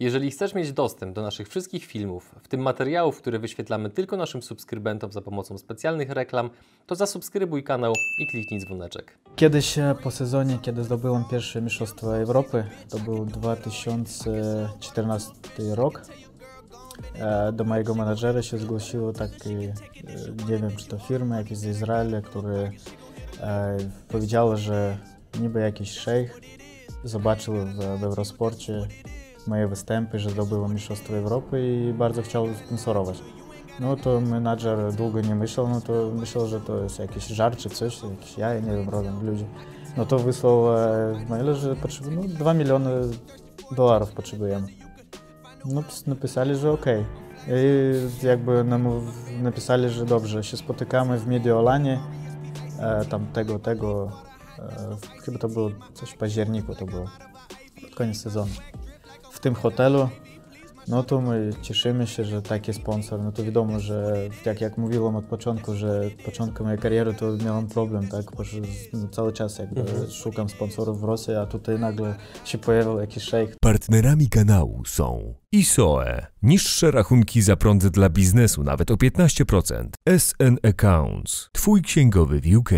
Jeżeli chcesz mieć dostęp do naszych wszystkich filmów, w tym materiałów, które wyświetlamy tylko naszym subskrybentom za pomocą specjalnych reklam, to zasubskrybuj kanał i kliknij dzwoneczek. Kiedyś e, po sezonie, kiedy zdobyłem pierwsze Mistrzostwo Europy, to był 2014 rok, e, do mojego menadżera się zgłosiło taki, e, nie wiem czy to firma jakieś z Izraela, które powiedziało, że niby jakiś szejch zobaczył w, w Eurosporcie moje występy, że zdobyłem Mistrzostwo Europy i bardzo chciał sponsorować. No to menadżer długo nie myślał, no to myślał, że to jest jakiś żart czy coś, jakieś jaja, nie wiem, robią ludzie. No to wysłał e, maile, że potrzebujemy, no 2 miliony dolarów potrzebujemy. No napisali, że okej. Okay. I jakby nam napisali, że dobrze, się spotykamy w Mediolanie, e, tam tego, tego, e, chyba to było coś w październiku to było, pod koniec sezonu w tym hotelu, no to my cieszymy się, że taki sponsor. No to wiadomo, że jak, jak mówiłem od początku, że początku mojej kariery to miałem problem, tak, bo no, cały czas jakby mhm. szukam sponsorów w Rosji, a tutaj nagle się pojawił jakiś szejk. Partnerami kanału są ISOE, niższe rachunki za prąd dla biznesu nawet o 15%, SN Accounts, twój księgowy w UK,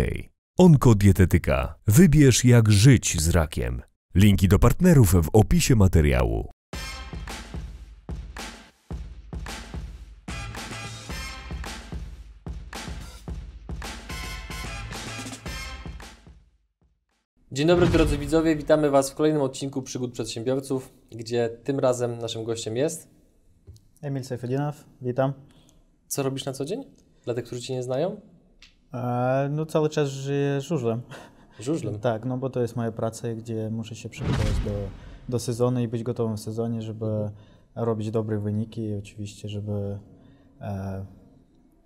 Onkodietetyka, wybierz jak żyć z rakiem. Linki do partnerów w opisie materiału. Dzień dobry drodzy widzowie, witamy Was w kolejnym odcinku Przygód Przedsiębiorców, gdzie tym razem naszym gościem jest Emil Sejfedinow, witam. Co robisz na co dzień? Dla tych, którzy Cię nie znają? E, no cały czas żyję żużlem. Żużlem? Tak, no bo to jest moja praca, gdzie muszę się przygotować do, do sezonu i być gotowym w sezonie, żeby robić dobre wyniki i oczywiście, żeby e,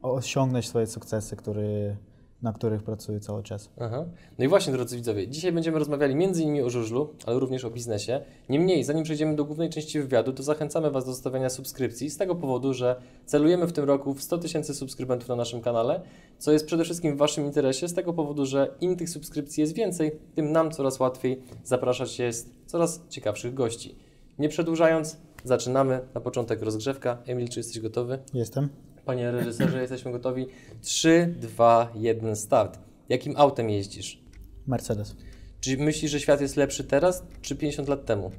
osiągnąć swoje sukcesy, które na których pracuję cały czas. Aha. No i właśnie, drodzy widzowie, dzisiaj będziemy rozmawiali między innymi o żużlu, ale również o biznesie. Niemniej, zanim przejdziemy do głównej części wywiadu, to zachęcamy Was do zostawiania subskrypcji z tego powodu, że celujemy w tym roku w 100 tysięcy subskrybentów na naszym kanale, co jest przede wszystkim w Waszym interesie, z tego powodu, że im tych subskrypcji jest więcej, tym nam coraz łatwiej zapraszać jest coraz ciekawszych gości. Nie przedłużając, zaczynamy. Na początek rozgrzewka. Emil, czy jesteś gotowy? Jestem. Panie reżyserze, jesteśmy gotowi. 3, 2, 1, start. Jakim autem jeździsz? Mercedes. Czy myślisz, że świat jest lepszy teraz, czy 50 lat temu?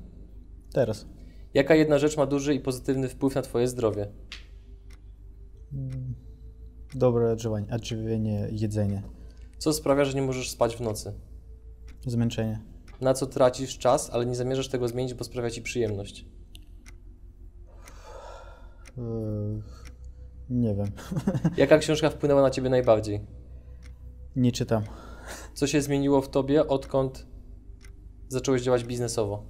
Teraz. Jaka jedna rzecz ma duży i pozytywny wpływ na Twoje zdrowie? Mm, dobre odżywienie, odżywienie jedzenie. Co sprawia, że nie możesz spać w nocy? Zmęczenie. Na co tracisz czas, ale nie zamierzasz tego zmienić, bo sprawia Ci przyjemność? Nie wiem. Jaka książka wpłynęła na Ciebie najbardziej? Nie czytam. Co się zmieniło w Tobie, odkąd zacząłeś działać biznesowo?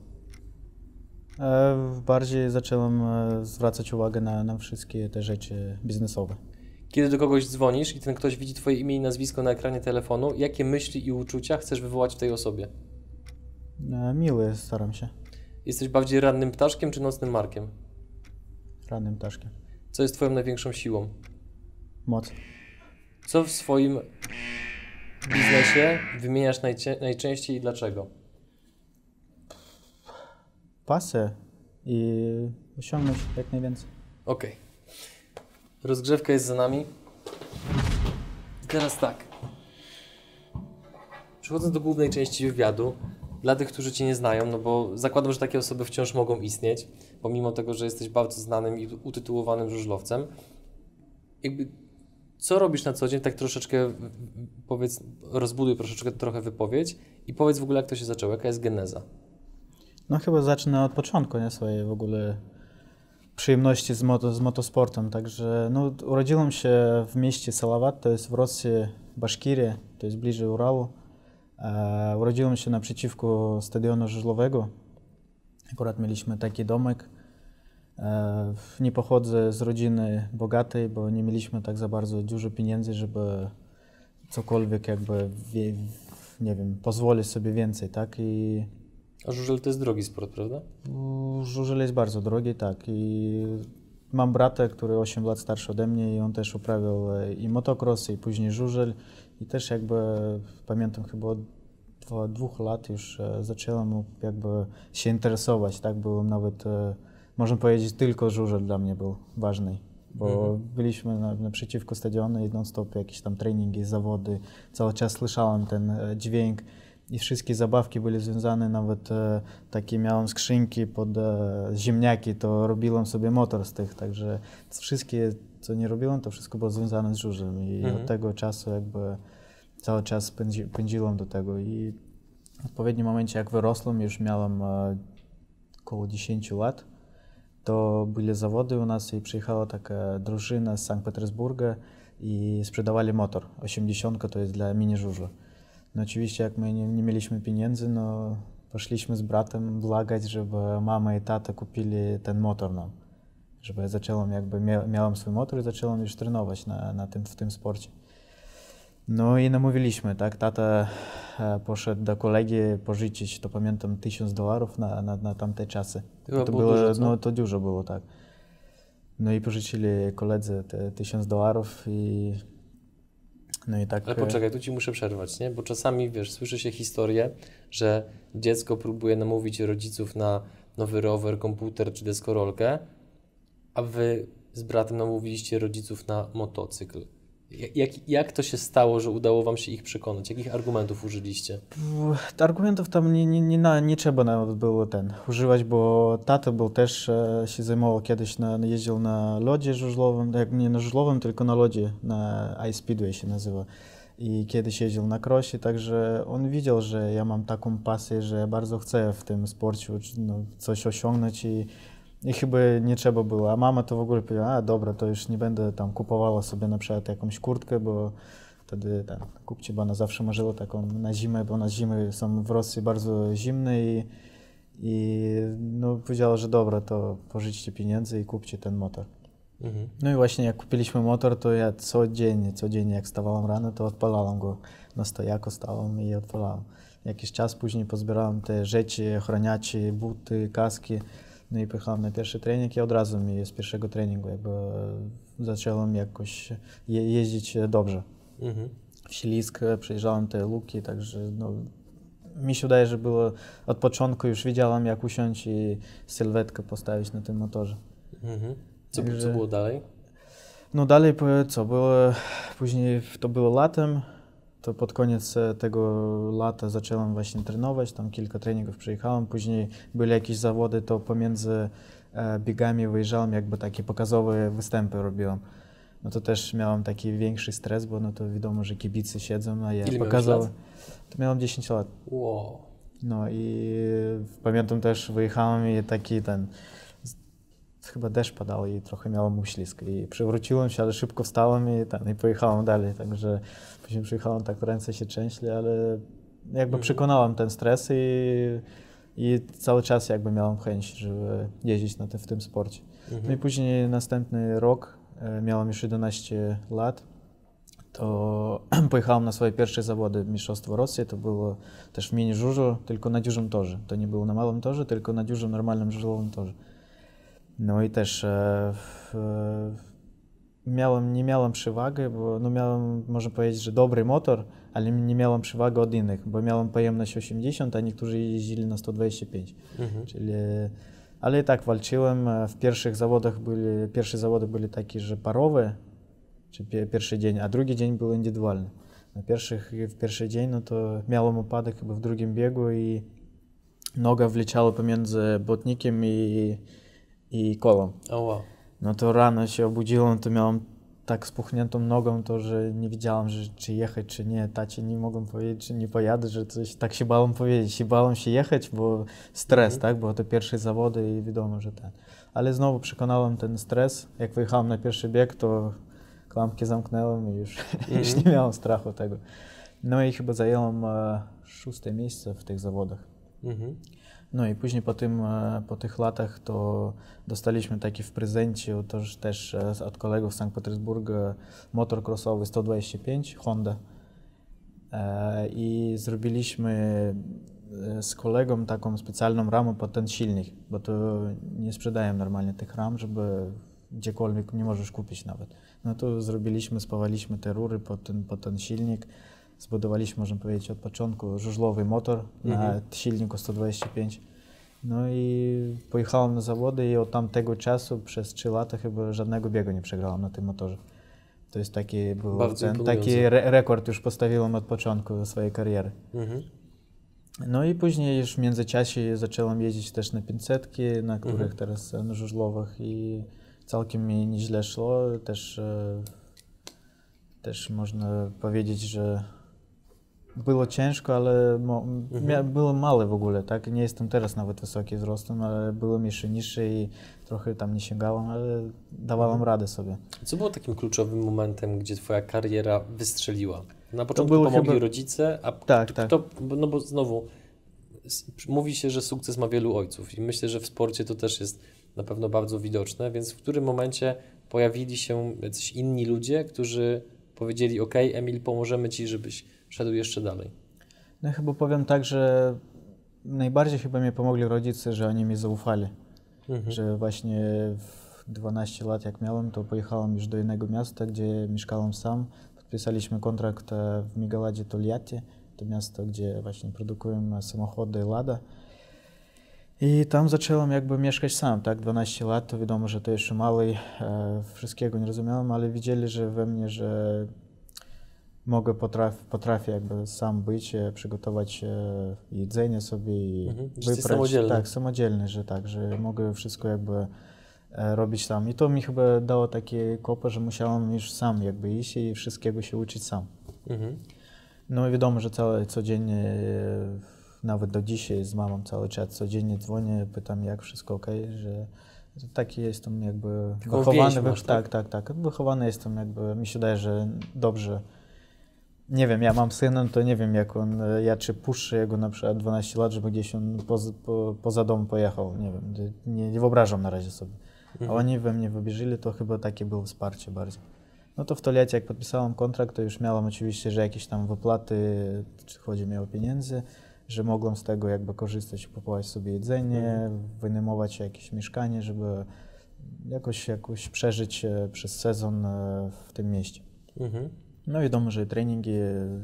E, bardziej zacząłem e, zwracać uwagę na, na wszystkie te rzeczy biznesowe. Kiedy do kogoś dzwonisz i ten ktoś widzi Twoje imię i nazwisko na ekranie telefonu, jakie myśli i uczucia chcesz wywołać w tej osobie? E, miły staram się. Jesteś bardziej rannym ptaszkiem czy nocnym markiem? Rannym ptaszkiem. Co jest Twoją największą siłą? Moc. Co w swoim biznesie wymieniasz najczęściej i dlaczego? Pasę i osiągnąć jak najwięcej. Okej. Okay. Rozgrzewka jest za nami. I teraz tak. Przechodząc do głównej części wywiadu, dla tych, którzy Cię nie znają, no bo zakładam, że takie osoby wciąż mogą istnieć, pomimo tego, że jesteś bardzo znanym i utytułowanym żużlowcem. Jakby, co robisz na co dzień? Tak troszeczkę, powiedz, rozbuduj troszeczkę trochę wypowiedź i powiedz w ogóle, jak to się zaczęło, jaka jest geneza? No chyba zacznę od początku, nie? Swojej w ogóle przyjemności z, moto, z motosportem. Także no, urodziłem się w mieście Salawat, to jest w Rosji, Baszkirii, to jest bliżej Urału. E, urodziłem się naprzeciwko stadionu żużlowego. Akurat mieliśmy taki domek. E, nie pochodzę z rodziny bogatej, bo nie mieliśmy tak za bardzo dużo pieniędzy, żeby cokolwiek jakby, nie wiem, pozwolić sobie więcej, tak? I a żużel to jest drogi sport, prawda? Żużel jest bardzo drogi, tak. I mam brata, który 8 lat starszy ode mnie i on też uprawiał e, i motocross, i później żużel. I też jakby pamiętam chyba od dwóch lat już e, zacząłem jakby się interesować, tak? Byłem nawet e, można powiedzieć, tylko żużel dla mnie był ważny. Bo Mhm. byliśmy na, naprzeciwko stadionu i non-stop jakieś tam treningi, zawody. Cały czas słyszałem ten e, dźwięk i wszystkie zabawki były związane, nawet e, takie miałem skrzynki pod e, ziemniaki, to robiłem sobie motor z tych, także wszystkie, co nie robiłem, to wszystko było związane z żużlem i Mhm. od tego czasu jakby cały czas pędzi, pędziłem do tego i w odpowiednim momencie, jak wyrosłem, już miałem e, około 10 lat, to były zawody u nas i przyjechała taka drużyna z Sankt Petersburga i sprzedawali motor. 80 to jest dla mini żużla. No oczywiście jak my nie, nie mieliśmy pieniędzy, no poszliśmy z bratem błagać, żeby mama i tata kupili ten motor nam. Żeby ja zacząłem jakby, mia, miałem swój motor i zacząłem już trenować na, na tym, w tym sporcie. No i namówiliśmy, tak? Tata e, poszedł do kolegi pożyczyć, to pamiętam, tysiąc dolarów na, na, na tamte czasy. Chyba to było dużo, no to dużo było, tak. No i pożyczyli koledze te tysiąc dolarów i no i tak... Ale e, poczekaj, tu ci muszę przerwać, nie? Bo czasami, wiesz, słyszy się historię, że dziecko próbuje namówić rodziców na nowy rower, komputer czy deskorolkę, a wy z bratem namówiliście rodziców na motocykl. Jak, jak, to się stało, że udało wam się ich przekonać? Jakich argumentów użyliście? Argumentów tam nie, nie, nie, nie trzeba nawet było ten używać, bo tata był też e, się zajmował kiedyś, na, jeździł na lodzie żużlowym, jak nie na żużlowym, tylko na lodzie, na Ice Speedway się nazywa. I kiedyś jeździł na krosie, także on widział, że ja mam taką pasję, że ja bardzo chcę w tym sporcie no, coś osiągnąć i, i chyba nie trzeba było. A mama to w ogóle powiedziała, a dobra, to już nie będę tam kupowała sobie na przykład jakąś kurtkę, bo wtedy ten, kupcie, bo ona zawsze marzyła taką na zimę, bo na zimy są w Rosji bardzo zimne i, i no, powiedziała, że dobra, to pożyczcie pieniędzy i kupcie ten motor. Mhm. No i właśnie jak kupiliśmy motor, to ja codziennie, codziennie jak wstawałem rano, to odpalałem go na stojaku, stałem i odpalałem. Jakiś czas później pozbierałem te rzeczy, ochraniacze, buty, kaski, no i pojechałem na pierwszy trening i od razu mi z pierwszego treningu jakby zacząłem jakoś je, jeździć dobrze. Mhm. W ślizg przejeżdżałem te luki, także no, mi się wydaje, że było od początku już wiedziałem jak usiąść i sylwetkę postawić na tym motorze. Mhm. Co, co Także- było dalej? No dalej co, było, później to było latem, to pod koniec e, tego lata zacząłem właśnie trenować, tam kilka treningów przejechałem, później były jakieś zawody, to pomiędzy e, biegami wyjeżdżałem, jakby takie pokazowe występy robiłem. No to też miałem taki większy stres, bo no to wiadomo, że kibice siedzą, a ja Ile pokazałem. To miałem 10 lat. Wow. No i pamiętam też wyjechałem i taki ten, chyba deszcz padał i trochę miałem uślizg i przewróciłem się, ale szybko wstałem i, ten, i pojechałem dalej, także później przyjechałem, tak ręce się trzęśli, ale jakby Mhm. przekonałem ten stres i, i cały czas jakby miałem chęć, żeby jeździć na te, w tym sporcie. No i Mhm. później następny rok, e, miałem już 11 lat, to pojechałem na swoje pierwsze zawody Mistrzostwo Rosji. To było też w mini żużlu, tylko na dużym torze. To nie było na małym torze, tylko na dużym, normalnym żużlowym torze. No i też e, w, e, miałem, nie miałem przewagi, bo no miałem, można powiedzieć, że dobry motor, ale nie miałem przewagi od innych, bo miałem pojemność 80, a niektórzy jeździli na 125. Mhm. Czyli, ale i tak walczyłem. e, W pierwszych zawodach byli, pierwsze zawody byli takie, że parowe, czy pie, pierwszy dzień, a drugi dzień był indywidualny. Na pierwszych, w pierwszy dzień no to miałem upadek chyba w drugim biegu i noga wleciała pomiędzy błotnikiem i, i kołem. O wow. No to rano się obudziłem, to miałem tak spuchniętą nogą, to że nie wiedziałem, że, czy jechać, czy nie. Tacie nie mogłem powiedzieć, czy nie pojadę, że coś tak się bałem powiedzieć. I bałem się jechać, bo stres, Mhm. tak? Bo to pierwsze zawody i wiadomo, że ten. Ale znowu przekonałem ten stres. Jak wyjechałem na pierwszy bieg, to klamki zamknęłem i już, już Mhm. nie miałem strachu tego. No i chyba zająłem e, szóste miejsce w tych zawodach. Mhm. No i później po, tym, e, po tych latach to dostaliśmy taki w prezencie też, też e, od kolegów z Sankt Petersburga motor crossowy 125 Honda. E, I zrobiliśmy e, z kolegą taką specjalną ramę pod ten silnik, bo to nie sprzedają normalnie tych ram, żeby gdziekolwiek nie możesz kupić nawet. No to zrobiliśmy, spawaliśmy te rury pod ten, pod ten silnik, zbudowaliśmy, można powiedzieć, od początku żużlowy motor na Mhm. silniku 125 No i pojechałem na zawody i od tamtego czasu przez 3 lata chyba żadnego biegu nie przegrałem na tym motorze. To jest taki, był Bardzo ten, taki re rekord już postawiłem od początku swojej kariery. Mhm. No i później już w międzyczasie zacząłem jeździć też na 500, na których Mhm. teraz e, na żużlowych i całkiem mi nieźle szło. Też, e, też można powiedzieć, że było ciężko, ale mia, było małe w ogóle, tak? Nie jestem teraz nawet wysoki wzrostem, ale byłem jeszcze niższy i trochę tam nie sięgałem, ale dawałem radę sobie. Co było takim kluczowym momentem, gdzie twoja kariera wystrzeliła? Na początku pomogli chyba- rodzice, a Tak, kto, tak. no bo znowu mówi się, że sukces ma wielu ojców i myślę, że w sporcie to też jest na pewno bardzo widoczne, więc w którym momencie pojawili się jacyś inni ludzie, którzy powiedzieli, ok, Emil, pomożemy Ci, żebyś szedł jeszcze dalej. No chyba powiem tak, że najbardziej chyba mi pomogli rodzice, że oni mi zaufali. Mhm. że właśnie w 12 lat jak miałem, to pojechałem już do innego miasta, gdzie mieszkałem sam. Podpisaliśmy kontrakt e, w Migaladzie Toliatti, to miasto, gdzie właśnie produkujemy samochody Lada. I tam zacząłem jakby mieszkać sam, tak, 12 lat, to wiadomo, że to jeszcze mały, e, wszystkiego nie rozumiałem, ale widzieli, że we mnie, że mogę, potraf, potrafię jakby sam być, e, przygotować jedzenie sobie i Mhm, wyprać. samodzielny. Tak, samodzielny, że tak, że mogę wszystko jakby e, robić sam. I to mi chyba dało takie kopę, że musiałem już sam jakby iść i wszystkiego się uczyć sam. Mhm. No i wiadomo, że całe, codziennie, e, nawet do dzisiaj z mamą cały czas codziennie dzwonię, pytam jak wszystko ok, że taki jestem jakby wychowany. masz, tak, tak, tak. Wychowany jestem jakby, mi się wydaje, że dobrze. Nie wiem, ja mam syna, to nie wiem jak on, e, ja czy puszczę jego na przykład 12 lat, żeby gdzieś on poza, po, poza dom pojechał, nie wiem, nie, nie wyobrażam na razie sobie. A oni we mnie wybierzeli, to chyba takie było wsparcie bardziej. No to w Toliacie, jak podpisałem kontrakt, to już miałem oczywiście, że jakieś tam wypłaty, czy chodzi mi o pieniądze, że mogłem z tego jakby korzystać, kupować sobie jedzenie, wynajmować jakieś mieszkanie, żeby jakoś, jakoś przeżyć e, przez sezon e, w tym mieście. Mhm. No wiadomo, że treningi,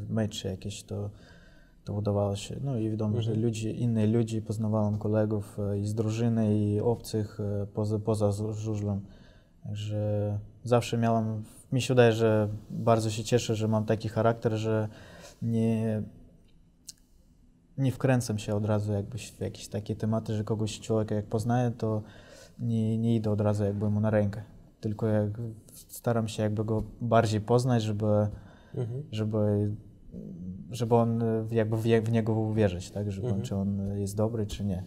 mecze jakieś to, to udawało się. No i wiadomo, że ludzi, innych ludzi, poznawałem kolegów e, i z drużyny, i obcych e, poza, poza żużlem. Także zawsze miałem, mi się wydaje, że bardzo się cieszę, że mam taki charakter, że nie, nie wkręcam się od razu jakby w jakieś takie tematy, że kogoś człowieka jak poznaję, to nie, nie idę od razu jakby mu na rękę. Tylko jak staram się jakby go bardziej poznać, żeby, Mhm. żeby, żeby on jakby w, w niego uwierzyć, tak? Żeby on, Mhm. czy on jest dobry, czy nie.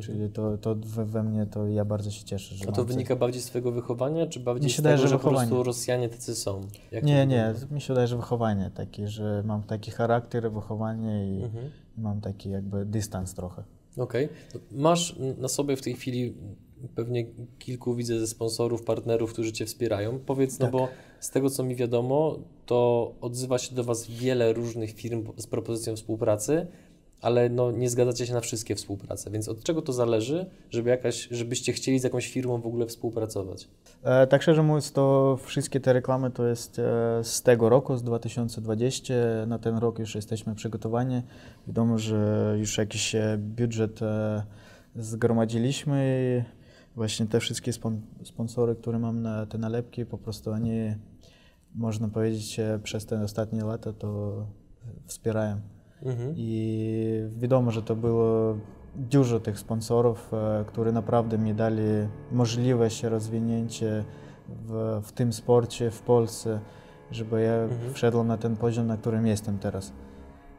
Czyli to, to we, mnie to ja bardzo się cieszę, że A to mam coś- wynika bardziej z Twojego wychowania, czy bardziej Mi z się wydaje, tego, że że po prostu wychowanie. Rosjanie tacy są? Jak Nie, nie, mi się wydaje, że wychowanie takie, że mam taki charakter, wychowanie i Mhm. mam taki jakby dystans trochę. Okej. Masz na sobie w tej chwili pewnie kilku widzę ze sponsorów, partnerów, którzy Cię wspierają. Powiedz, no Tak. bo z tego co mi wiadomo, to odzywa się do Was wiele różnych firm z propozycją współpracy, ale no nie zgadzacie się na wszystkie współprace, więc od czego to zależy, żeby jakaś, żebyście chcieli z jakąś firmą w ogóle współpracować? E, tak szczerze mówiąc, to wszystkie te reklamy to jest e, z tego roku, z 2020. Na ten rok już jesteśmy przygotowani. Wiadomo, że już jakiś e, budżet e, zgromadziliśmy właśnie te wszystkie spon sponsory, które mam na te nalepki, po prostu oni, można powiedzieć, e, przez te ostatnie lata to wspierają. Mhm. I wiadomo, że to było dużo tych sponsorów, e, które naprawdę mi dali możliwość rozwinięcia w, w tym sporcie w Polsce, żeby ja Mhm. wszedłem na ten poziom, na którym jestem teraz.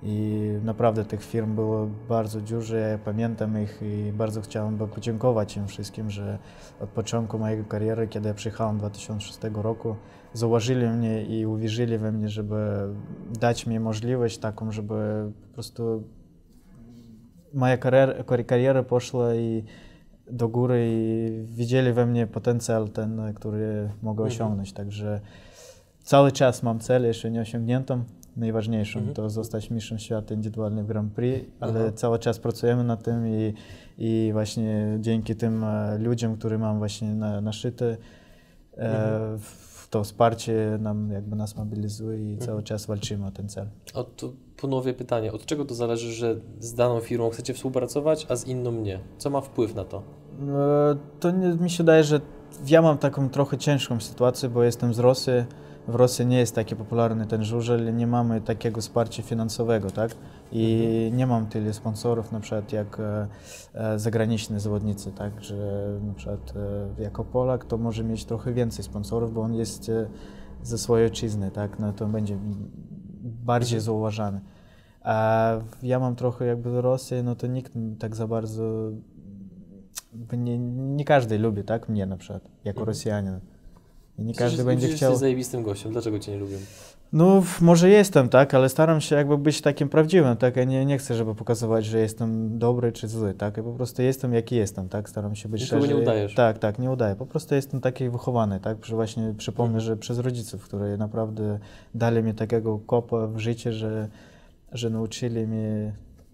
I naprawdę tych firm było bardzo dużo, ja pamiętam ich i bardzo chciałem podziękować im wszystkim, że od początku mojej kariery, kiedy ja przyjechałem 2006 roku, zauważyli mnie i uwierzyli we mnie, żeby dać mi możliwość taką, żeby po prostu moja kariera, kariera poszła i do góry i widzieli we mnie potencjał ten, który mogę Mhm. osiągnąć. Także cały czas mam cel jeszcze nie osiągniętą. Najważniejszą Mhm. to zostać mistrzem świata indywidualnym w Grand Prix, ale Aha. cały czas pracujemy nad tym i, i właśnie dzięki tym e, ludziom, które mam właśnie na, naszyte, e, Mhm. to wsparcie nam jakby nas mobilizuje i Mhm. cały czas walczymy o ten cel. Od, to ponowię pytanie, od czego to zależy, że z daną firmą chcecie współpracować, a z inną nie? Co ma wpływ na to? E, To nie, mi się wydaje, że ja mam taką trochę ciężką sytuację, bo jestem z Rosji. W Rosji nie jest taki popularny ten żużel, nie mamy takiego wsparcia finansowego, tak? I nie mam tyle sponsorów, na przykład jak e, e, zagraniczni zawodnicy, tak? Że na przykład e, jako Polak to może mieć trochę więcej sponsorów, bo on jest e, ze swojej ojczyzny, tak? No to będzie bardziej zauważany. A ja mam trochę jakby z Rosji, no to nikt tak za bardzo nie, nie każdy lubi, tak? Mnie na przykład, jako Mhm. Rosjanin. I nie Przecież każdy będzie przecież chciał. jesteś zajebistym gościem, dlaczego cię nie lubią? No, może jestem, tak, ale staram się jakby być takim prawdziwym, tak? Ja nie, nie chcę, żeby pokazywać, że jestem dobry czy zły, tak? Ja po prostu jestem jaki jestem, tak? Staram się być Nikogo nie szczery. udajesz. Tak, tak, nie udaję. Po prostu jestem taki wychowany, tak? Że właśnie przypomnę, że przez rodziców, którzy naprawdę dali mi takiego kopa w życie, że, że nauczyli mnie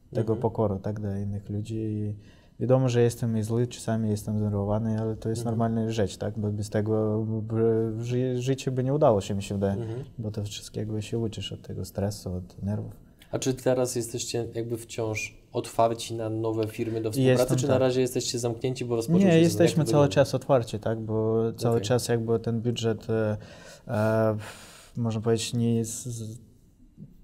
tego Mhm. pokoru, tak? Do innych ludzi. I wiadomo, że jestem i zły, czasami jestem zdenerwowany, ale to jest Mhm. normalna rzecz, tak? Bo bez tego ży- życiu by nie udało się, mi się wydaje. Mhm. Bo to wszystkiego się uczysz od tego stresu, od nerwów. A czy teraz jesteście jakby wciąż otwarci na nowe firmy do współpracy, Jestem, czy na tak. razie jesteście zamknięci, bo rozpoczął się Nie, sezon? jesteśmy cały wygląda? czas otwarci, tak? Bo cały Okej. czas jakby ten budżet, e, e, można powiedzieć, nie z,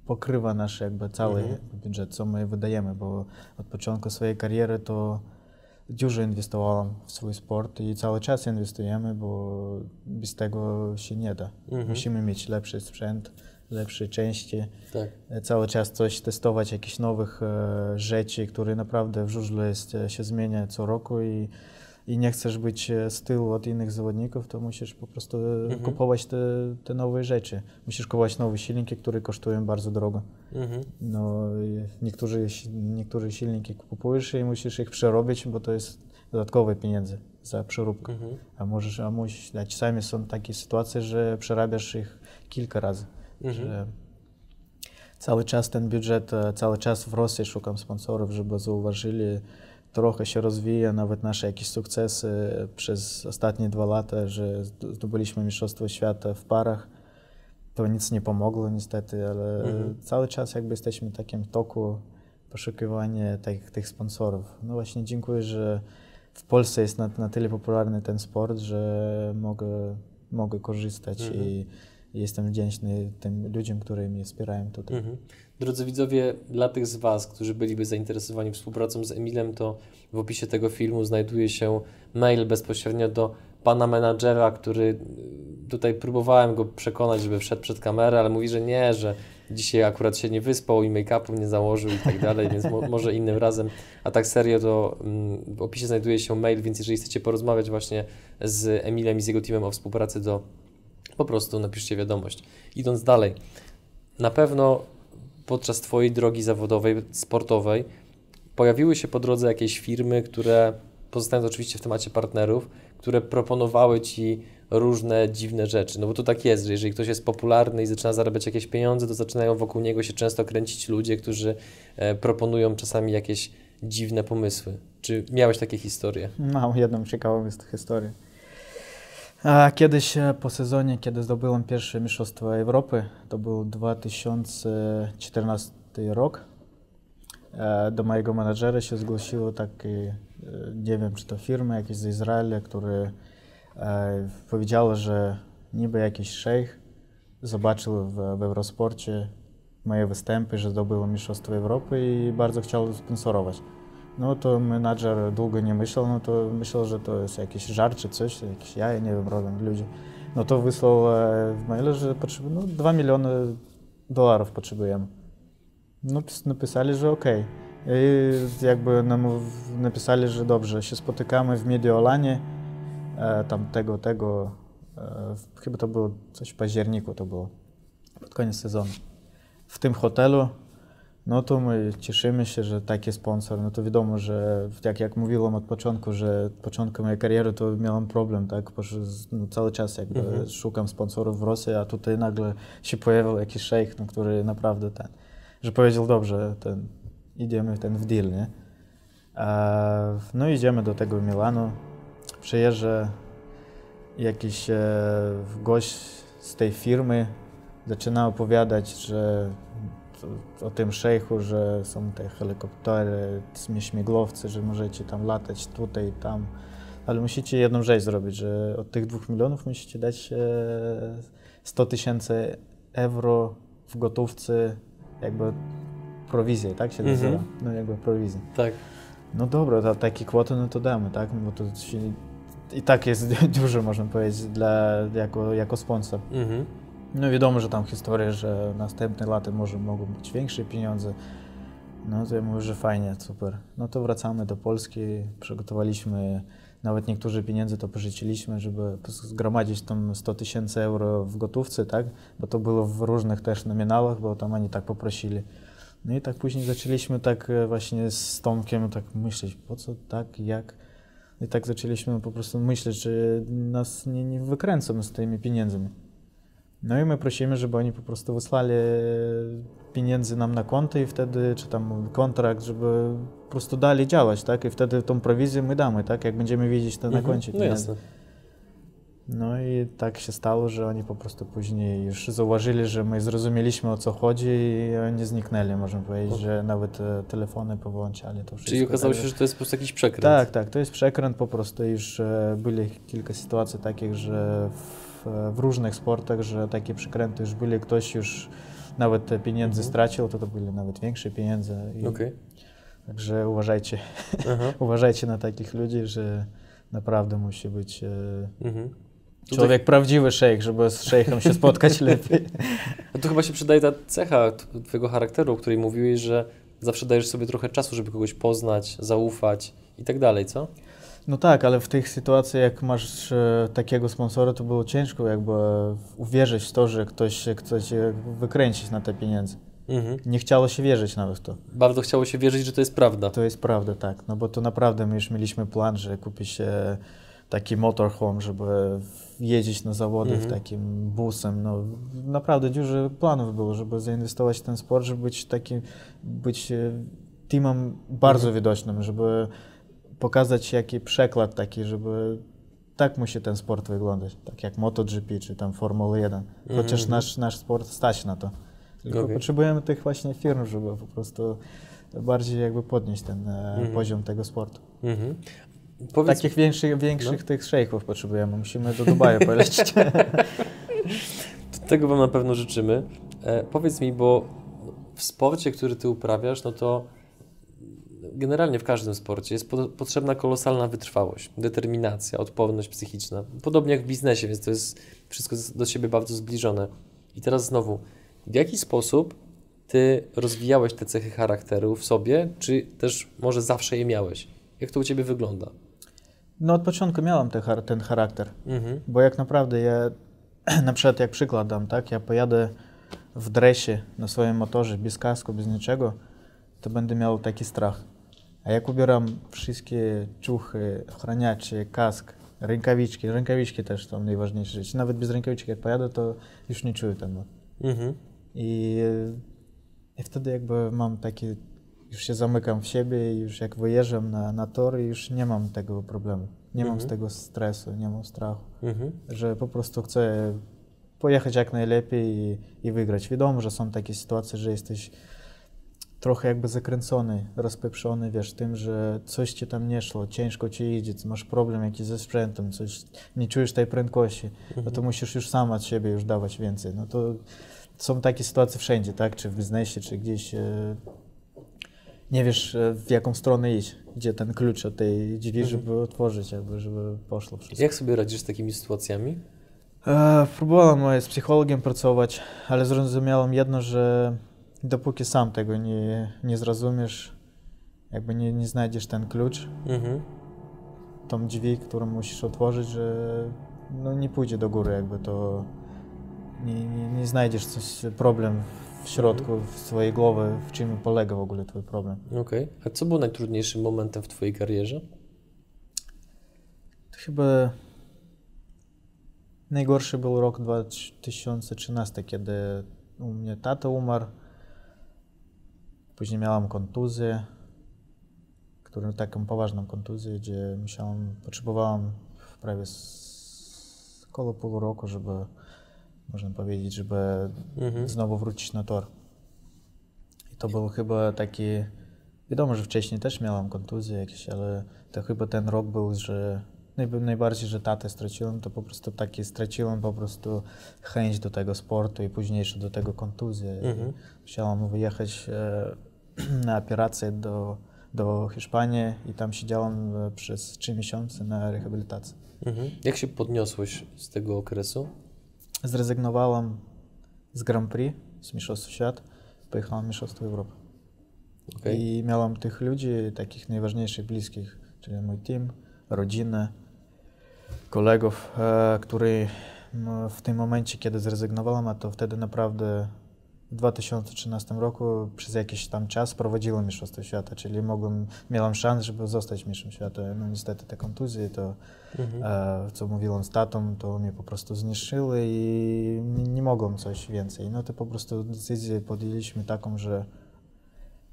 pokrywa nasz jakby cały Mhm. budżet, co my wydajemy, bo od początku swojej kariery to dużo inwestowałem w swój sport i cały czas inwestujemy, bo bez tego się nie da. Mhm. Musimy mieć lepszy sprzęt, lepsze części. Tak. cały czas coś testować, jakieś nowych e, rzeczy, które naprawdę w żużlu jest, e, się zmienia co roku i, i nie chcesz być e, z tyłu od innych zawodników, to musisz po prostu e, Mhm. kupować te, te nowe rzeczy. Musisz kupować nowe silniki, które kosztują bardzo drogo. Mhm. No, niektórzy, niektóre silniki kupujesz i musisz ich przerobić, bo to jest dodatkowe pieniądze za przeróbkę. Mhm. A możesz, a musisz, a czasami są takie sytuacje, że przerabiasz ich kilka razy. Mhm. Że cały czas ten budżet, e, cały czas w Rosji szukam sponsorów, żeby zauważyli, trochę się rozwija, nawet nasze jakieś sukcesy przez ostatnie dwa lata, że zd- zdobyliśmy Mistrzostwo Świata w parach. To nic nie pomogło niestety, ale Mhm. cały czas jakby jesteśmy w takim toku poszukiwania tych, tych sponsorów. No właśnie dziękuję, że w Polsce jest na, na tyle popularny ten sport, że mogę, mogę korzystać Mhm. i jestem wdzięczny tym ludziom, którzy mnie wspierają tutaj. Mhm. Drodzy widzowie, dla tych z Was, którzy byliby zainteresowani współpracą z Emilem, to w opisie tego filmu znajduje się mail bezpośrednio do pana menadżera, który y, tutaj próbowałem go przekonać, żeby wszedł przed kamerę, ale mówi, że nie, że dzisiaj akurat się nie wyspał i make-upu nie założył i tak dalej, więc mo może innym razem. A tak serio, to mm, w opisie znajduje się mail, więc jeżeli chcecie porozmawiać właśnie z Emilem i z jego teamem o współpracy, to po prostu napiszcie wiadomość. Idąc dalej, na pewno podczas Twojej drogi zawodowej, sportowej, pojawiły się po drodze jakieś firmy, które, pozostając oczywiście w temacie partnerów, które proponowały Ci różne dziwne rzeczy. No bo to tak jest, że jeżeli ktoś jest popularny i zaczyna zarabiać jakieś pieniądze, to zaczynają wokół niego się często kręcić ludzie, którzy e, proponują czasami jakieś dziwne pomysły. Czy miałeś takie historie? Mam jedną ciekawą his- historię. Kiedyś e, po sezonie, kiedy zdobyłem pierwsze Mistrzostwo Europy, to był 2014 rok, e, do mojego menadżera się zgłosiło taki, e, nie wiem czy to firma jakieś z Izraela, które e, powiedziało, że niby jakiś szejch zobaczył w, w Eurosporcie moje występy, że zdobyłem Mistrzostwo Europy i bardzo chciał sponsorować. No to menadżer długo nie myślał, no to myślał, że to jest jakiś żart czy coś, jakieś jaja, nie wiem, robią ludzie. No to wysłał e, w mailu, że potrzebujemy, no 2 miliony dolarów potrzebujemy. No pis- napisali, że okej. I jakby nam napisali, że dobrze, się spotykamy w Mediolanie, e, tam tego, tego, e, chyba to było coś w październiku to było, pod koniec sezonu. W tym hotelu no to my cieszymy się, że taki sponsor. No to wiadomo, że jak, jak mówiłem od początku, że od początku mojej kariery to miałem problem, tak? Bo no, cały czas jakby Mhm. szukam sponsorów w Rosji, a tutaj nagle się pojawił jakiś szejk, no, który naprawdę ten, że powiedział dobrze, ten, idziemy ten w deal, nie? A, no idziemy do tego Milanu, przyjeżdża jakiś e, gość z tej firmy zaczyna opowiadać, że o tym szejchu, że są te helikoptery, śmiglowce, że możecie tam latać tutaj, tam. Ale musicie jedną rzecz zrobić, że od tych dwóch milionów musicie dać 100 tysięcy euro w gotówce, jakby prowizję, tak się nazywa? Mhm. No jakby prowizję. Tak. No dobra, to takie kwoty, no to damy, tak? Bo to się, i tak jest dużo, można powiedzieć, dla, jako, jako sponsor. Mhm. No wiadomo, że tam historia, że następne lata może mogą być większe pieniądze. No to ja mówię, że fajnie, super. No to wracamy do Polski, przygotowaliśmy, nawet niektórzy pieniądze to pożyczyliśmy, żeby zgromadzić tam 100 tysięcy euro w gotówce, tak? Bo to było w różnych też nominałach, bo tam oni tak poprosili. No i tak później zaczęliśmy tak e, właśnie z Tomkiem tak myśleć, po co tak, jak. I tak zaczęliśmy po prostu myśleć, że nas nie, nie wykręcą z tymi pieniędzmi. No i my prosimy, żeby oni po prostu wysłali pieniędzy nam na konto i wtedy, czy tam kontrakt, żeby po prostu dali działać, tak? I wtedy tą prowizję my damy, tak? Jak będziemy widzieć to na Mhm. koncie No jasne. No i tak się stało, że oni po prostu później już zauważyli, że my zrozumieliśmy o co chodzi i oni zniknęli, można powiedzieć, że nawet telefony powyłączali to wszystko. Czyli okazało się, że to jest po prostu jakiś przekręt. Tak, tak, to jest przekręt po prostu. Już e, byli kilka sytuacji takich, że w, w różnych sportach, że takie przekręty już byli, ktoś już nawet te pieniądze Mhm. stracił, to to były nawet większe pieniądze. I, Okej. Także uważajcie, uważajcie na takich ludzi, że naprawdę musi być e, Mhm. Tutaj- człowiek prawdziwy szejk, żeby z szejchem się spotkać lepiej. A tu chyba się przydaje ta cecha twojego charakteru, o której mówiłeś, że zawsze dajesz sobie trochę czasu, żeby kogoś poznać, zaufać i tak dalej, co? No tak, ale w tych sytuacjach, jak masz e, takiego sponsora, to było ciężko jakby uwierzyć w to, że ktoś chce cię wykręcić na te pieniądze. Mhm. Nie chciało się wierzyć nawet w to. Bardzo chciało się wierzyć, że to jest prawda. To jest prawda, tak. No bo to naprawdę my już mieliśmy plan, że kupi się taki motorhome, żeby jeździć na zawody Mhm. w takim busem. No, naprawdę dużo planów było, żeby zainwestować w ten sport, żeby być takim, być e, teamem bardzo Mhm. widocznym, żeby pokazać jaki przykład taki, żeby tak musi ten sport wyglądać, tak jak MotoGP czy tam Formuła 1. Chociaż Mhm. nasz, nasz sport stać na to. Tylko Okej. potrzebujemy tych właśnie firm, żeby po prostu bardziej jakby podnieść ten e, Mhm. poziom tego sportu. Mhm. Powiedz, Takich większych, większych No. tych szejków potrzebujemy. Musimy do Dubaju polecieć. tego Wam na pewno życzymy. E, powiedz mi, bo w sporcie, który Ty uprawiasz, no to generalnie w każdym sporcie jest po, potrzebna kolosalna wytrwałość, determinacja, odporność psychiczna. Podobnie jak w biznesie, więc to jest wszystko do siebie bardzo zbliżone. I teraz znowu, w jaki sposób Ty rozwijałeś te cechy charakteru w sobie, czy też może zawsze je miałeś? Jak to u Ciebie wygląda? No od początku miałem ten, char- ten charakter, Mhm. bo jak naprawdę ja, na przykład jak przykład dam, tak, ja pojadę w dresie na swoim motorze, bez kasku, bez niczego, to będę miał taki strach. A jak ubieram wszystkie ciuchy, ochraniacze, kask, rękawiczki, rękawiczki też są najważniejsze rzeczy. Nawet bez rękawiczek jak pojadę, to już nie czuję tego. Mhm. I, I wtedy jakby mam taki, już się zamykam w siebie i już jak wyjeżdżam na, na tor, już nie mam tego problemu. Nie mam z Mhm. tego stresu, nie mam strachu, Mhm. że po prostu chcę pojechać jak najlepiej i, i wygrać. Wiadomo, że są takie sytuacje, że jesteś trochę jakby zakręcony, rozpieprzony, wiesz, tym, że coś ci tam nie szło, ciężko ci idzie, masz problem jakiś ze sprzętem, coś, nie czujesz tej prędkości, no to musisz już sam od siebie już dawać więcej. No to są takie sytuacje wszędzie, tak? Czy w biznesie, czy gdzieś e, nie wiesz e, w jaką stronę iść, gdzie ten klucz od tej drzwi, Mhm. żeby otworzyć, jakby, żeby poszło wszystko. Jak sobie radzisz z takimi sytuacjami? E, próbowałem e, z psychologiem pracować, ale zrozumiałem jedno, że dopóki sam tego nie, nie zrozumiesz, jakby nie, nie znajdziesz ten klucz, Mhm. tą drzwi, którą musisz otworzyć, że no nie pójdzie do góry, jakby to nie, nie, nie znajdziesz coś, problem w środku, w swojej głowy, w czym polega w ogóle twój problem. Okej. A co było najtrudniejszym momentem w Twojej karierze? To chyba najgorszy był rok 2013, kiedy u mnie tata umarł. Później miałam kontuzję, którą, taką poważną kontuzję, gdzie musiałam, potrzebowałam prawie około pół roku, żeby można powiedzieć, żeby Mhm. znowu wrócić na tor. I to był chyba taki, wiadomo, że wcześniej też miałem kontuzje jakieś, ale to chyba ten rok był, że najb- najbardziej, że tatę straciłem, to po prostu taki straciłem po prostu chęć do tego sportu i późniejsze do tego kontuzje. Mhm. I Musiałem wyjechać e, na operację do, do Hiszpanii i tam siedziałem e, przez 3 miesiące na rehabilitacji. Mhm. Jak się podniosłeś z tego okresu? Zrezygnowałem z Grand Prix, z Mistrzostw Świata, pojechałem Mistrzostwo Europy. Okej. I miałem tych ludzi, takich najważniejszych, bliskich, czyli mój team, rodzinę, kolegów, e, w tym momencie, kiedy zrezygnowałem, to wtedy naprawdę w 2013 roku przez jakiś tam czas prowadziłem Mistrzostwo Świata, czyli mogłem, miałem szansę, żeby zostać mistrzem świata. No niestety te kontuzje, to Mhm. e, co mówiłem z tatą, to mnie po prostu zniszczyły i nie, mogłem coś więcej. No to po prostu decyzję podjęliśmy taką, że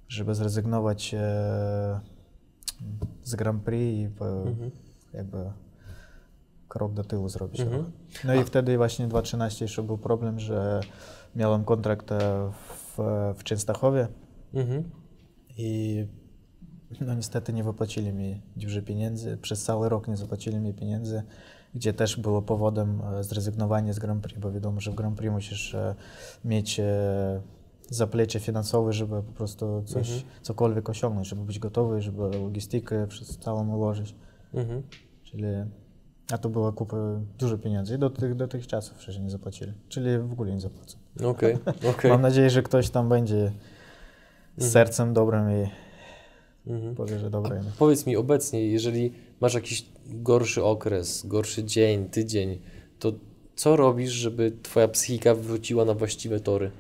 żeby zrezygnować e, z Grand Prix i po, Mhm. jakby krok do tyłu zrobić. Mhm. No i wtedy właśnie w 2013 jeszcze był problem, że miałem kontrakt e, w, w Częstochowie Mhm. i no niestety nie wypłacili mi dużo pieniędzy. Przez cały rok nie zapłacili mi pieniędzy, gdzie też było powodem e, zrezygnowania z Grand Prix, bo wiadomo, że w Grand Prix musisz e, mieć zaplecze finansowe, żeby po prostu coś, Mhm. cokolwiek osiągnąć, żeby być gotowy, żeby logistykę przez całą ułożyć. Mhm. Czyli a to była kupa dużo pieniędzy i do tych, do tych czasów przecież nie zapłacili. Czyli w ogóle nie zapłacą. Okej, okej. Mam nadzieję, że ktoś tam będzie z Mhm. sercem dobrym i Mhm. powie, że dobre. Powiedz mi obecnie, jeżeli masz jakiś gorszy okres, gorszy dzień, tydzień, to co robisz, żeby twoja psychika wróciła na właściwe tory?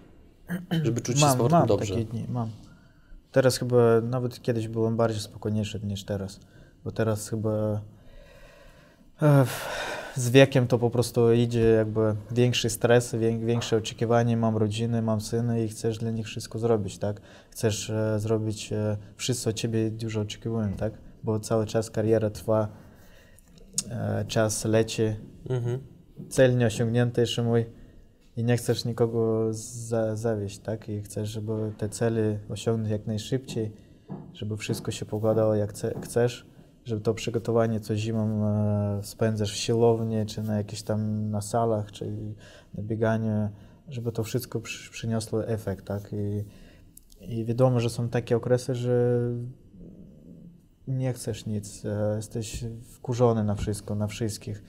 Żeby czuć się z mam, powrotem mam dobrze. takie dni, mam. Teraz chyba, nawet kiedyś byłem bardziej spokojniejszy niż teraz, bo teraz chyba z wiekiem to po prostu idzie jakby większy stres, wię- większe oczekiwanie, mam rodzinę, mam syna i chcesz dla nich wszystko zrobić, tak? Chcesz e, zrobić, e, wszyscy od ciebie dużo oczekują, tak? Bo cały czas kariera trwa, e, czas leci, Mhm. cel nieosiągnięty jeszcze mój i nie chcesz nikogo za, zawieść, tak? I chcesz, żeby te cele osiągnąć jak najszybciej, żeby wszystko się pokładało jak chce, chcesz, żeby to przygotowanie co zimą e, spędzasz w siłowni, czy na jakichś tam na salach, czy na bieganiu, żeby to wszystko przy, przyniosło efekt, tak? I, I wiadomo, że są takie okresy, że nie chcesz nic, e, jesteś wkurzony na wszystko, na wszystkich.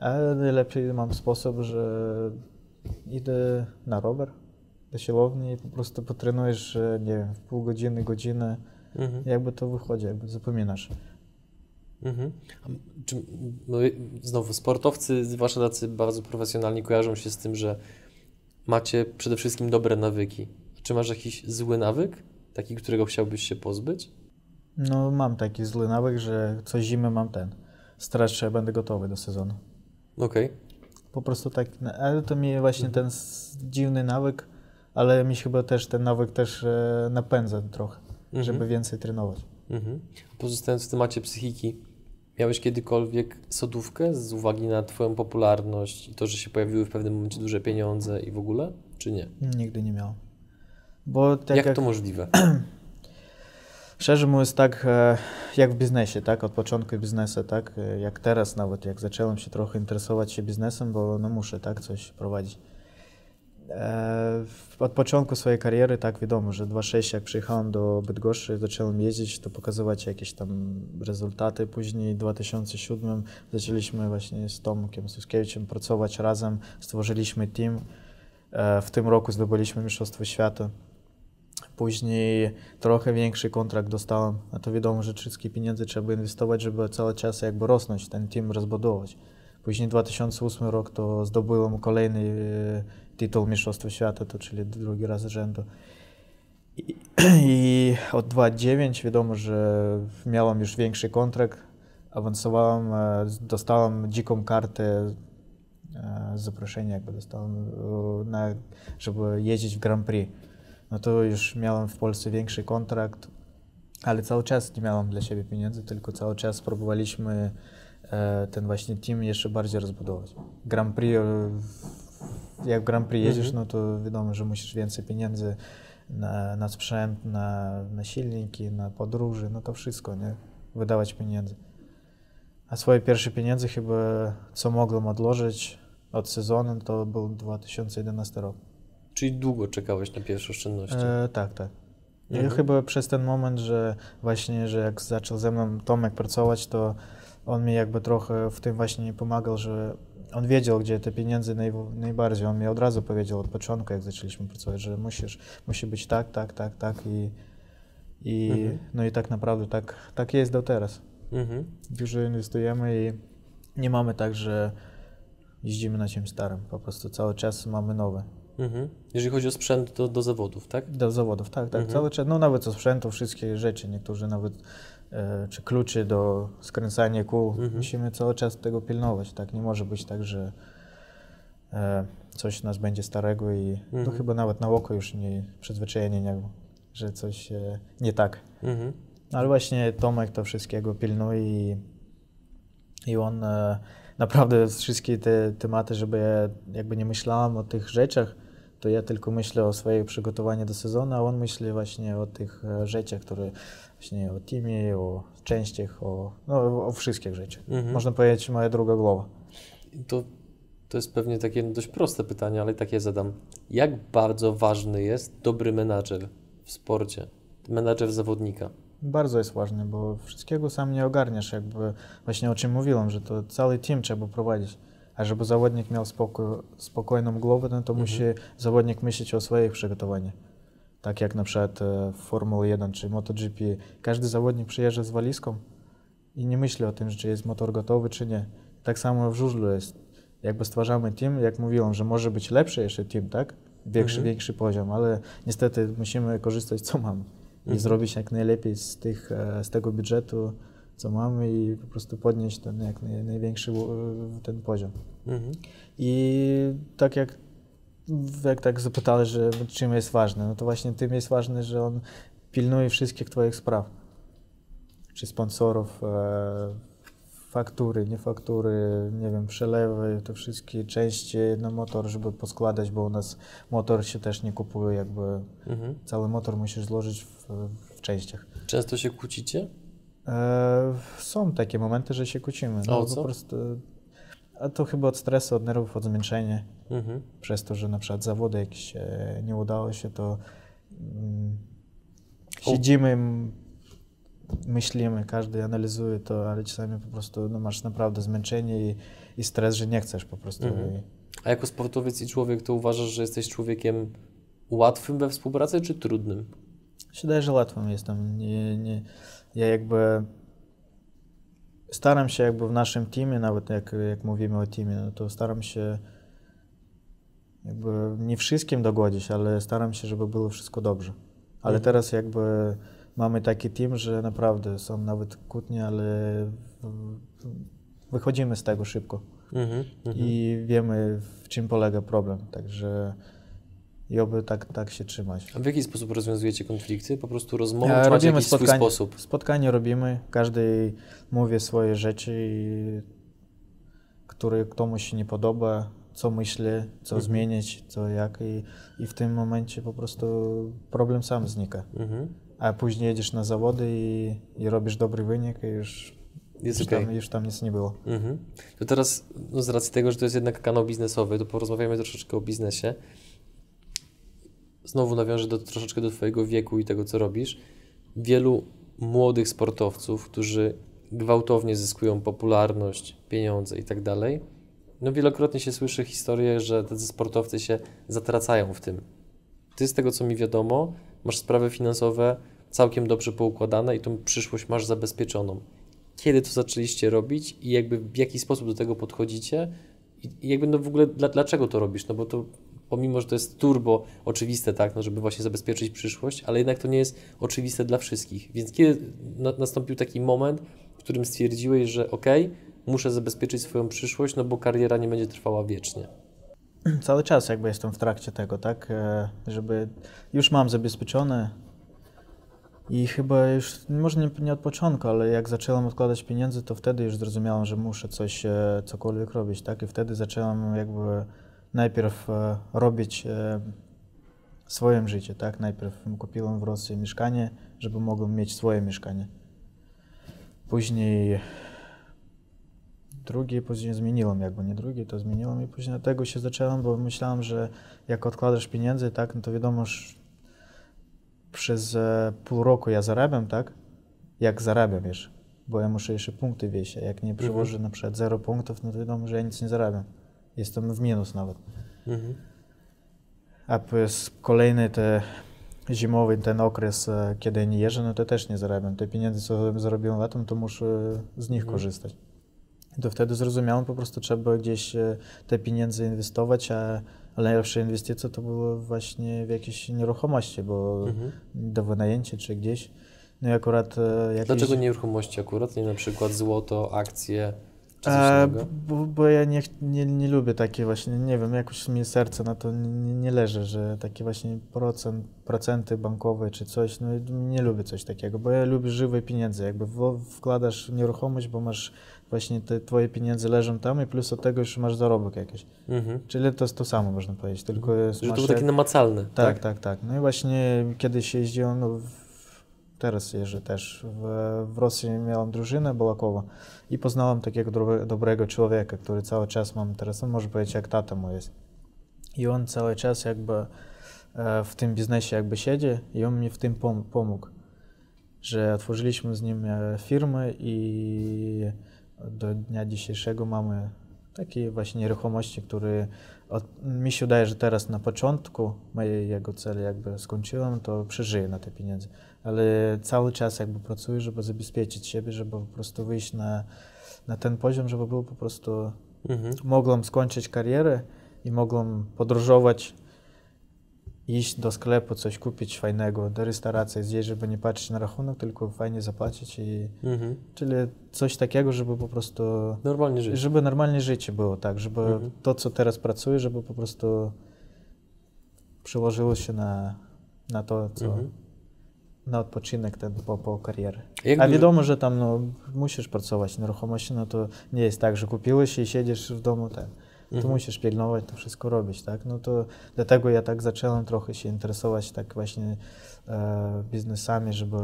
Ale najlepiej mam sposób, że idę na rower do siłowni i po prostu potrenujesz, nie wiem, w pół godziny, godzinę. Mhm. Jakby to wychodzi, jakby zapominasz. Mhm. Czy, no, znowu, sportowcy, zwłaszcza tacy bardzo profesjonalni, kojarzą się z tym, że macie przede wszystkim dobre nawyki. Czy masz jakiś zły nawyk, taki, którego chciałbyś się pozbyć? No mam taki zły nawyk, że co zimę mam ten. Stres, że będę gotowy do sezonu. Okej. Po prostu tak, na- ale to mi właśnie ten s- dziwny nawyk, ale mi chyba też ten nawyk też e, napędza trochę, Mhm. żeby więcej trenować. Mhm. Pozostając w temacie psychiki, miałeś kiedykolwiek sodówkę z uwagi na Twoją popularność i to, że się pojawiły w pewnym momencie duże pieniądze i w ogóle, czy nie? Nigdy nie miałem. Bo tak jak, jak, to możliwe? Szczerze mówiąc, tak e, jak w biznesie, tak, od początku biznesu, tak, e, jak teraz nawet, jak zacząłem się trochę interesować się biznesem, bo no muszę, tak, coś prowadzić. E, od początku swojej kariery, tak, wiadomo, że 2.6 jak przyjechałem do Bydgoszczy, zacząłem jeździć, to pokazywać jakieś tam rezultaty. Później w 2007 zaczęliśmy właśnie z Tomkiem Suskiewiczem pracować razem, stworzyliśmy team. E, w tym roku zdobyliśmy Mistrzostwo Świata. Później trochę większy kontrakt dostałem, a to wiadomo, że wszystkie pieniądze trzeba inwestować, żeby cały czas jakby rosnąć, ten team rozbudować. Później 2008 rok to zdobyłem kolejny e, tytuł Mistrzostwa Świata, to czyli drugi raz z rzędu. I, I od 2.9 wiadomo, że miałem już większy kontrakt, awansowałem, e, dostałem dziką kartę e, zaproszenie jakby dostałem, na, żeby jeździć w Grand Prix. No to już miałem w Polsce większy kontrakt, ale cały czas nie miałem dla siebie pieniędzy, tylko cały czas próbowaliśmy ten właśnie team jeszcze bardziej rozbudować. Grand Prix e, jak w Grand Prix jedziesz, Mhm. no to wiadomo, że musisz więcej pieniędzy na, na sprzęt, na, na silniki, na podróże, no to wszystko, nie? Wydawać pieniędzy. A swoje pierwsze pieniądze chyba, co mogłem odłożyć od sezonu, to był 2011 rok. Czyli długo czekałeś na pierwsze oszczędności. E, tak, tak. I Mhm. chyba przez ten moment, że właśnie, że jak zaczął ze mną Tomek pracować, to on mi jakby trochę w tym właśnie pomagał, że on wiedział, gdzie te pieniądze naj, najbardziej. On mi od razu powiedział od początku, jak zaczęliśmy pracować, że musisz, musi być tak, tak, tak, tak i, i Mhm. no i tak naprawdę tak, tak jest do teraz. Mhm. Dużo inwestujemy i nie mamy tak, że jeździmy na czymś starym, po prostu cały czas mamy nowe. Mhm. Jeżeli chodzi o sprzęt do, do zawodów, tak? Do zawodów, tak, tak, Mhm. cały czas, no nawet o sprzętu, wszystkie rzeczy, niektórzy nawet, czy kluczy do skręcania kół, Mhm. musimy cały czas tego pilnować, tak, nie może być tak, że e, coś nas będzie starego i no Mhm. chyba nawet na oko już nie, przyzwyczajenie nie że coś e, nie tak. Mhm. Ale właśnie Tomek to wszystkiego pilnuje i, i on e, naprawdę wszystkie te tematy, żeby ja jakby nie myślałem o tych rzeczach, to ja tylko myślę o swoim przygotowaniu do sezonu, a on myśli właśnie o tych e, rzeczach, które właśnie o teamie, o częściach, o, no, o wszystkich rzeczach. Mhm. Można powiedzieć moja druga głowa. To, to jest pewnie takie dość proste pytanie, ale takie zadam. Jak bardzo ważny jest dobry menadżer w sporcie? Menadżer zawodnika. Bardzo jest ważne, bo wszystkiego sam nie ogarniasz, jakby właśnie o czym mówiłem, że to cały team trzeba prowadzić. A żeby zawodnik miał spokój, spokojną głowę, no to Mhm. musi zawodnik myśleć o swoich przygotowaniach. Tak jak na przykład e, w Formule 1 czy MotoGP. Każdy zawodnik przyjeżdża z walizką i nie myśli o tym, czy jest motor gotowy, czy nie. Tak samo w żużlu jest. Jakby stwarzamy team, jak mówiłem, że może być lepszy jeszcze team, tak? Większy, Mhm. większy poziom, ale niestety musimy korzystać co mamy i Mhm. zrobić jak najlepiej z, tych, e, z tego budżetu, co mamy i po prostu podnieść ten jak naj, największy e, ten poziom. Mhm. I tak jak, jak tak zapytałeś, że czym jest ważny, no to właśnie tym jest ważne, że on pilnuje wszystkich twoich spraw. Czy sponsorów, e, faktury, nie faktury, nie wiem, przelewy, te wszystkie części na motor, żeby poskładać, bo u nas motor się też nie kupuje, jakby Mhm. cały motor musisz złożyć w, w częściach. Często się kłócicie? E, są takie momenty, że się kłócimy. A o No, co? po prostu, a to chyba od stresu, od nerwów, od zmęczenia. Mhm. Przez to, że na przykład zawody jakieś nie udało się, to mm, siedzimy, myślimy, każdy analizuje to, ale czasami po prostu no, masz naprawdę zmęczenie i, i stres, że nie chcesz po prostu. Mhm. A jako sportowiec i człowiek, to uważasz, że jesteś człowiekiem łatwym we współpracy, czy trudnym? się daje, że łatwym jestem. Nie, nie, ja jakby staram się jakby w naszym teamie, nawet jak, jak mówimy o teamie, no to staram się jakby nie wszystkim dogodzić, ale staram się, żeby było wszystko dobrze. Ale Mhm. teraz jakby mamy taki team, że naprawdę są nawet kłótnie, ale wychodzimy z tego szybko Mhm. Mhm. i wiemy w czym polega problem, także i oby tak, tak się trzymać. A w jaki sposób rozwiązujecie konflikty? Po prostu rozmową, E, czy robimy jakiś swój spotkanie. sposób? Spotkanie robimy, każdy mówi swoje rzeczy, które komuś się nie podoba, co myśli, co Mhm. zmienić, co jak i, i w tym momencie po prostu problem sam znika. Mhm. A później jedziesz na zawody i, i robisz dobry wynik i już, Jest już, okej. tam, już tam nic nie było. Mhm. To teraz, no z racji tego, że to jest jednak kanał biznesowy, to porozmawiamy troszeczkę o biznesie. Znowu nawiążę do, troszeczkę do Twojego wieku i tego, co robisz. Wielu młodych sportowców, którzy gwałtownie zyskują popularność, pieniądze i tak dalej, no wielokrotnie się słyszy historię, że tacy sportowcy się zatracają w tym. Ty z tego, co mi wiadomo, masz sprawy finansowe całkiem dobrze poukładane i tą przyszłość masz zabezpieczoną kiedy to zaczęliście robić i jakby w jaki sposób do tego podchodzicie i, jakby no w ogóle dla, dlaczego to robisz, no bo to pomimo, że to jest turbo oczywiste, tak, no żeby właśnie zabezpieczyć przyszłość, ale jednak to nie jest oczywiste dla wszystkich, więc kiedy na, nastąpił taki moment, w którym stwierdziłeś, że okej, muszę zabezpieczyć swoją przyszłość, no bo kariera nie będzie trwała wiecznie. Cały czas jakby jestem w trakcie tego, tak, e, żeby już mam zabezpieczone i chyba już, może nie, nie od początku, ale jak zacząłem odkładać pieniądze, to wtedy już zrozumiałem, że muszę coś, e, cokolwiek robić, tak, i wtedy zacząłem jakby najpierw e, robić e, swoim życie, tak? Najpierw kupiłem w Rosji mieszkanie, żeby mogłem mieć swoje mieszkanie. Później drugi, później zmieniłem, jakby nie drugi, to zmieniłem i później od tego się zacząłem, bo myślałem, że jak odkładasz pieniądze, tak, no to wiadomo, że przez e, pół roku ja zarabiam, tak? Jak zarabiam jeszcze, bo ja muszę jeszcze punkty wieść, jak nie przyłożę na przykład 0 punktów, no to wiadomo, że ja nic nie zarabiam. Jestem w minus nawet. Mhm. A przez kolejny te zimowy ten okres, e, kiedy nie jeżdżę, no to też nie zarabiam. Te pieniądze, co zarobiłem latem, to muszę z nich Mhm. korzystać. To wtedy zrozumiałem, po prostu trzeba gdzieś e, te pieniądze inwestować, a najlepsza inwestycja to było właśnie w jakieś nieruchomości, bo Mhm. do wynajęcia czy gdzieś. No i akurat e, jakieś... Dlaczego nieruchomości akurat? Nie na przykład złoto, akcje E, bo, bo ja nie, nie, nie lubię takie właśnie, nie wiem, jakoś mi serce na to nie, nie leży, że takie właśnie procent, procenty bankowe czy coś, no nie lubię coś takiego, bo ja lubię żywe pieniądze, jakby wkładasz w nieruchomość, bo masz właśnie te twoje pieniądze leżą tam i plus od tego jeszcze masz zarobek jakiś. Mhm. Czyli to jest to samo można powiedzieć, tylko jest Że to było takie namacalne. tak, tak, tak. No i właśnie kiedyś jeździłem, no, w, teraz jeżdżę też, w, w Rosji miałem drużynę Balakowa i poznałem takiego dobre, dobrego człowieka, który cały czas mam teraz, on może powiedzieć jak tata mój jest. I on cały czas jakby e, w tym biznesie jakby siedzi i on mi w tym pom- pomógł, że otworzyliśmy z nim e, firmę i do dnia dzisiejszego mamy takie właśnie nieruchomości, które od, mi się wydaje, że teraz na początku mojej jego celi jakby skończyłem, to przeżyję na te pieniądze, ale cały czas jakby pracuję, żeby zabezpieczyć siebie, żeby po prostu wyjść na, na ten poziom, żeby był po prostu Mhm. mogłem skończyć karierę i mogłem podróżować, iść do sklepu, coś kupić fajnego, do restauracji, zjeść, żeby nie patrzeć na rachunek, tylko fajnie zapłacić i Mhm. czyli coś takiego, żeby po prostu Normalnie żyć. żeby normalnie życie było, tak, żeby Mhm. to, co teraz pracuję, żeby po prostu przełożyło się na, na to, co Mhm. Na odpoczynek ten po, po karierze. Jak A wiadomo, że tam no, musisz pracować nieruchomości, no to nie jest tak, że kupiłeś i siedzisz w domu ten. To Mhm. musisz pilnować, to wszystko robić, tak? No to dlatego ja tak zacząłem trochę się interesować tak właśnie e, biznesami, żeby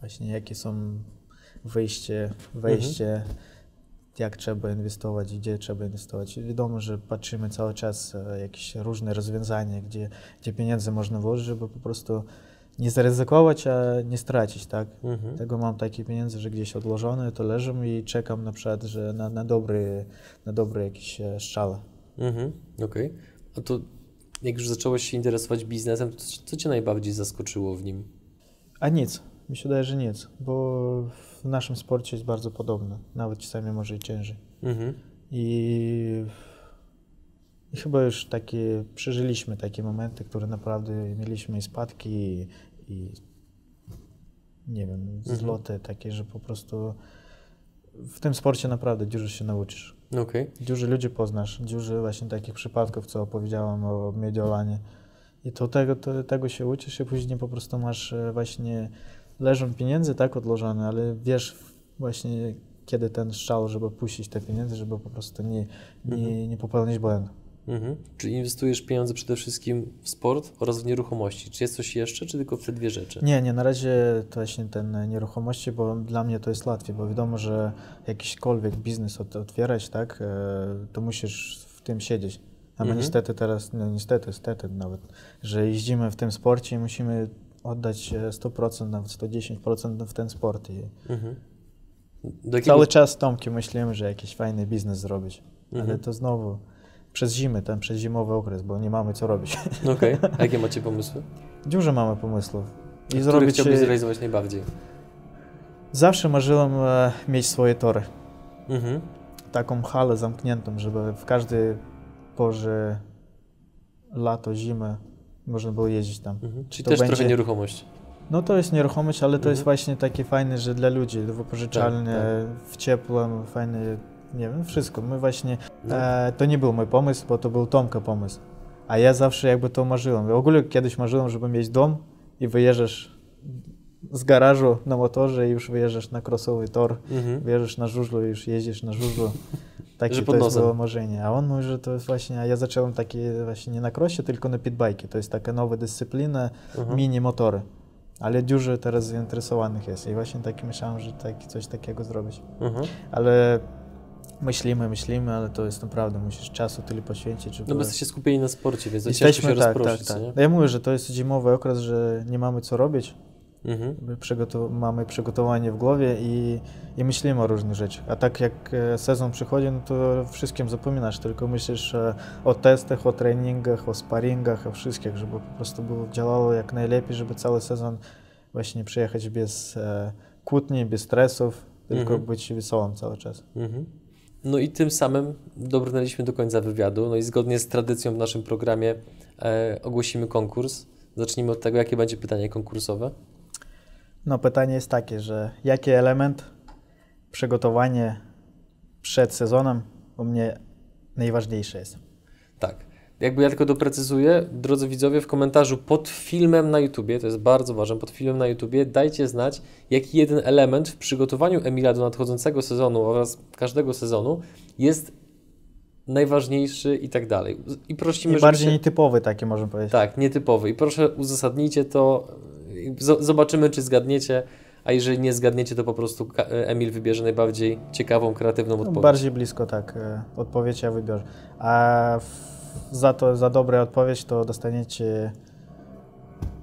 właśnie jakie są wyjście, wejście, jak trzeba inwestować, gdzie trzeba inwestować. Wiadomo, że patrzymy cały czas e, jakieś różne rozwiązania, gdzie, gdzie pieniądze można włożyć, żeby po prostu nie zaryzykować, a nie stracić, tak? Mhm. Tego mam takie pieniądze, że gdzieś odłożone, to leżą i czekam na przykład, że na, na dobry, na dobry jakiś e, strzał. Mhm. Okej. A to jak już zacząłeś się interesować biznesem, to co Cię najbardziej zaskoczyło w nim? A nic, mi się wydaje, że nic, bo w naszym sporcie jest bardzo podobne, nawet czasami może i ciężej. Mhm. I, i chyba już takie, przeżyliśmy takie momenty, które naprawdę mieliśmy i spadki i, i nie wiem, Mhm. zloty takie, że po prostu w tym sporcie naprawdę dużo się nauczysz. Okej. Dużo ludzi poznasz, dużo właśnie takich przypadków, co opowiedziałem o Mediolanie. I to tego, to, tego się uczysz i później po prostu masz e, właśnie, leżą pieniądze tak odłożone, ale wiesz właśnie kiedy ten strzał, żeby puścić te pieniądze, żeby po prostu nie, nie, nie popełnić błędu. Mhm. Czy inwestujesz pieniądze przede wszystkim w sport oraz w nieruchomości? Czy jest coś jeszcze, czy tylko w te dwie rzeczy? Nie, nie, na razie to właśnie ten nieruchomości, bo dla mnie to jest łatwiej, bo wiadomo, że jakiśkolwiek biznes ot- otwierać, tak, e, to musisz w tym siedzieć. A my Mhm. niestety teraz, no niestety, niestety nawet, że jeździmy w tym sporcie i musimy oddać e, 100%, nawet 110% w ten sport. I Mhm. Jakiego... cały czas z Tomkiem myślimy, że jakiś fajny biznes zrobić, ale Mhm. to znowu przez zimę, ten przez zimowy okres, bo nie mamy co robić. Okej. A jakie macie pomysły? Dużo mamy pomysłów. I Który zrobić chciałbyś e, zrealizować najbardziej? Zawsze marzyłem e, mieć swoje tory. Mhm. Taką halę zamkniętą, żeby w każdej porze lato, zimę można było jeździć tam. Mhm. Czyli To też będzie- trochę nieruchomość. No to jest nieruchomość, ale to jest Mhm. właśnie takie fajne, że dla ludzi, wypożyczalnie, Tak, w ciepłym, fajne, nie wiem, wszystko. My właśnie, No. e, to nie był mój pomysł, bo to był Tomka pomysł. A ja zawsze jakby to marzyłem. W ogóle kiedyś marzyłem, żeby mieć dom i wyjeżdżasz z garażu na motorze i już wyjeżdżasz na crossowy tor Mhm. Wjeżdżasz na żużlu i już jeździsz na żużlu. Takie Że to pod nosem. było marzenie. A on mówi, że to jest właśnie, a ja zacząłem takie właśnie nie na krosie, tylko na pitbajki. To jest taka nowa dyscyplina, Mhm. mini motory. Ale dużo teraz zainteresowanych jest i właśnie tak myślałem, że tak, coś takiego zrobić. Mhm. Ale myślimy, myślimy, ale to jest naprawdę, musisz czasu tyle poświęcić, żeby... No bo jesteście skupieni na sporcie, więc to ciężko Jesteśmy, się tak, rozproszyć, tak, co tak. nie? Ja mówię, że to jest zimowy okres, że nie mamy co robić, Mhm. My przygotu- mamy przygotowanie w głowie i, i myślimy o różnych rzeczach. A tak jak e, sezon przychodzi, no to wszystkim zapominasz, tylko myślisz o testach, o treningach, o sparingach, o wszystkich, żeby po prostu było działało jak najlepiej, żeby cały sezon właśnie przyjechać bez e, kłótni, bez stresów, tylko Mhm. być wesołym cały czas. Mhm. No i tym samym dobrnęliśmy do końca wywiadu. No i zgodnie z tradycją w naszym programie e, ogłosimy konkurs. Zacznijmy od tego, jakie będzie pytanie konkursowe. No pytanie jest takie, że jaki element przygotowania przed sezonem u mnie najważniejszy jest? Tak. Jakby ja tylko doprecyzuję, drodzy widzowie, w komentarzu pod filmem na YouTubie, to jest bardzo ważne, pod filmem na YouTubie, dajcie znać, jaki jeden element w przygotowaniu Emila do nadchodzącego sezonu oraz każdego sezonu jest najważniejszy i tak dalej. I prosimy, I bardziej żebyście- nietypowy taki można powiedzieć. Tak, nietypowy. I proszę uzasadnijcie to. Zobaczymy, czy zgadniecie. A jeżeli nie zgadniecie, to po prostu Emil wybierze najbardziej ciekawą, kreatywną No, odpowiedź. Bardziej blisko tak, e, odpowiedź ja wybiorę. A za to, za dobrą odpowiedź to dostaniecie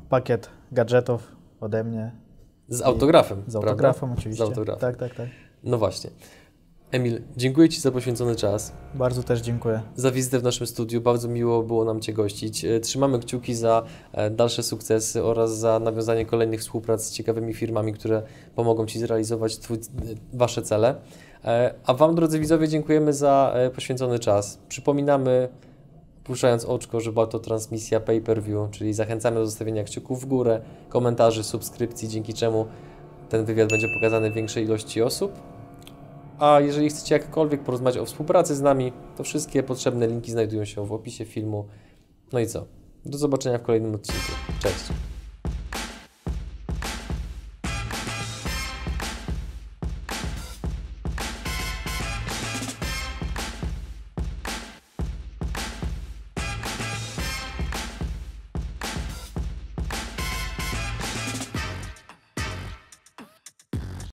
pakiet gadżetów ode mnie. Z autografem. Z prawda? autografem oczywiście. Z autografem. Tak, tak, tak. No właśnie. Emil, dziękuję Ci za poświęcony czas, Bardzo też dziękuję. za wizytę w naszym studiu. Bardzo miło było nam Cię gościć. E, Trzymamy kciuki za e, dalsze sukcesy oraz za nawiązanie kolejnych współprac z ciekawymi firmami, które pomogą Ci zrealizować twój, e, Wasze cele. A Wam, drodzy widzowie, dziękujemy za poświęcony czas. Przypominamy, puszczając oczko, że była to transmisja pay-per-view, czyli zachęcamy do zostawienia kciuków w górę, komentarzy, subskrypcji, dzięki czemu ten wywiad będzie pokazany większej ilości osób. A jeżeli chcecie jakkolwiek porozmawiać o współpracy z nami, to wszystkie potrzebne linki znajdują się w opisie filmu. No i co? Do zobaczenia w kolejnym odcinku. Cześć!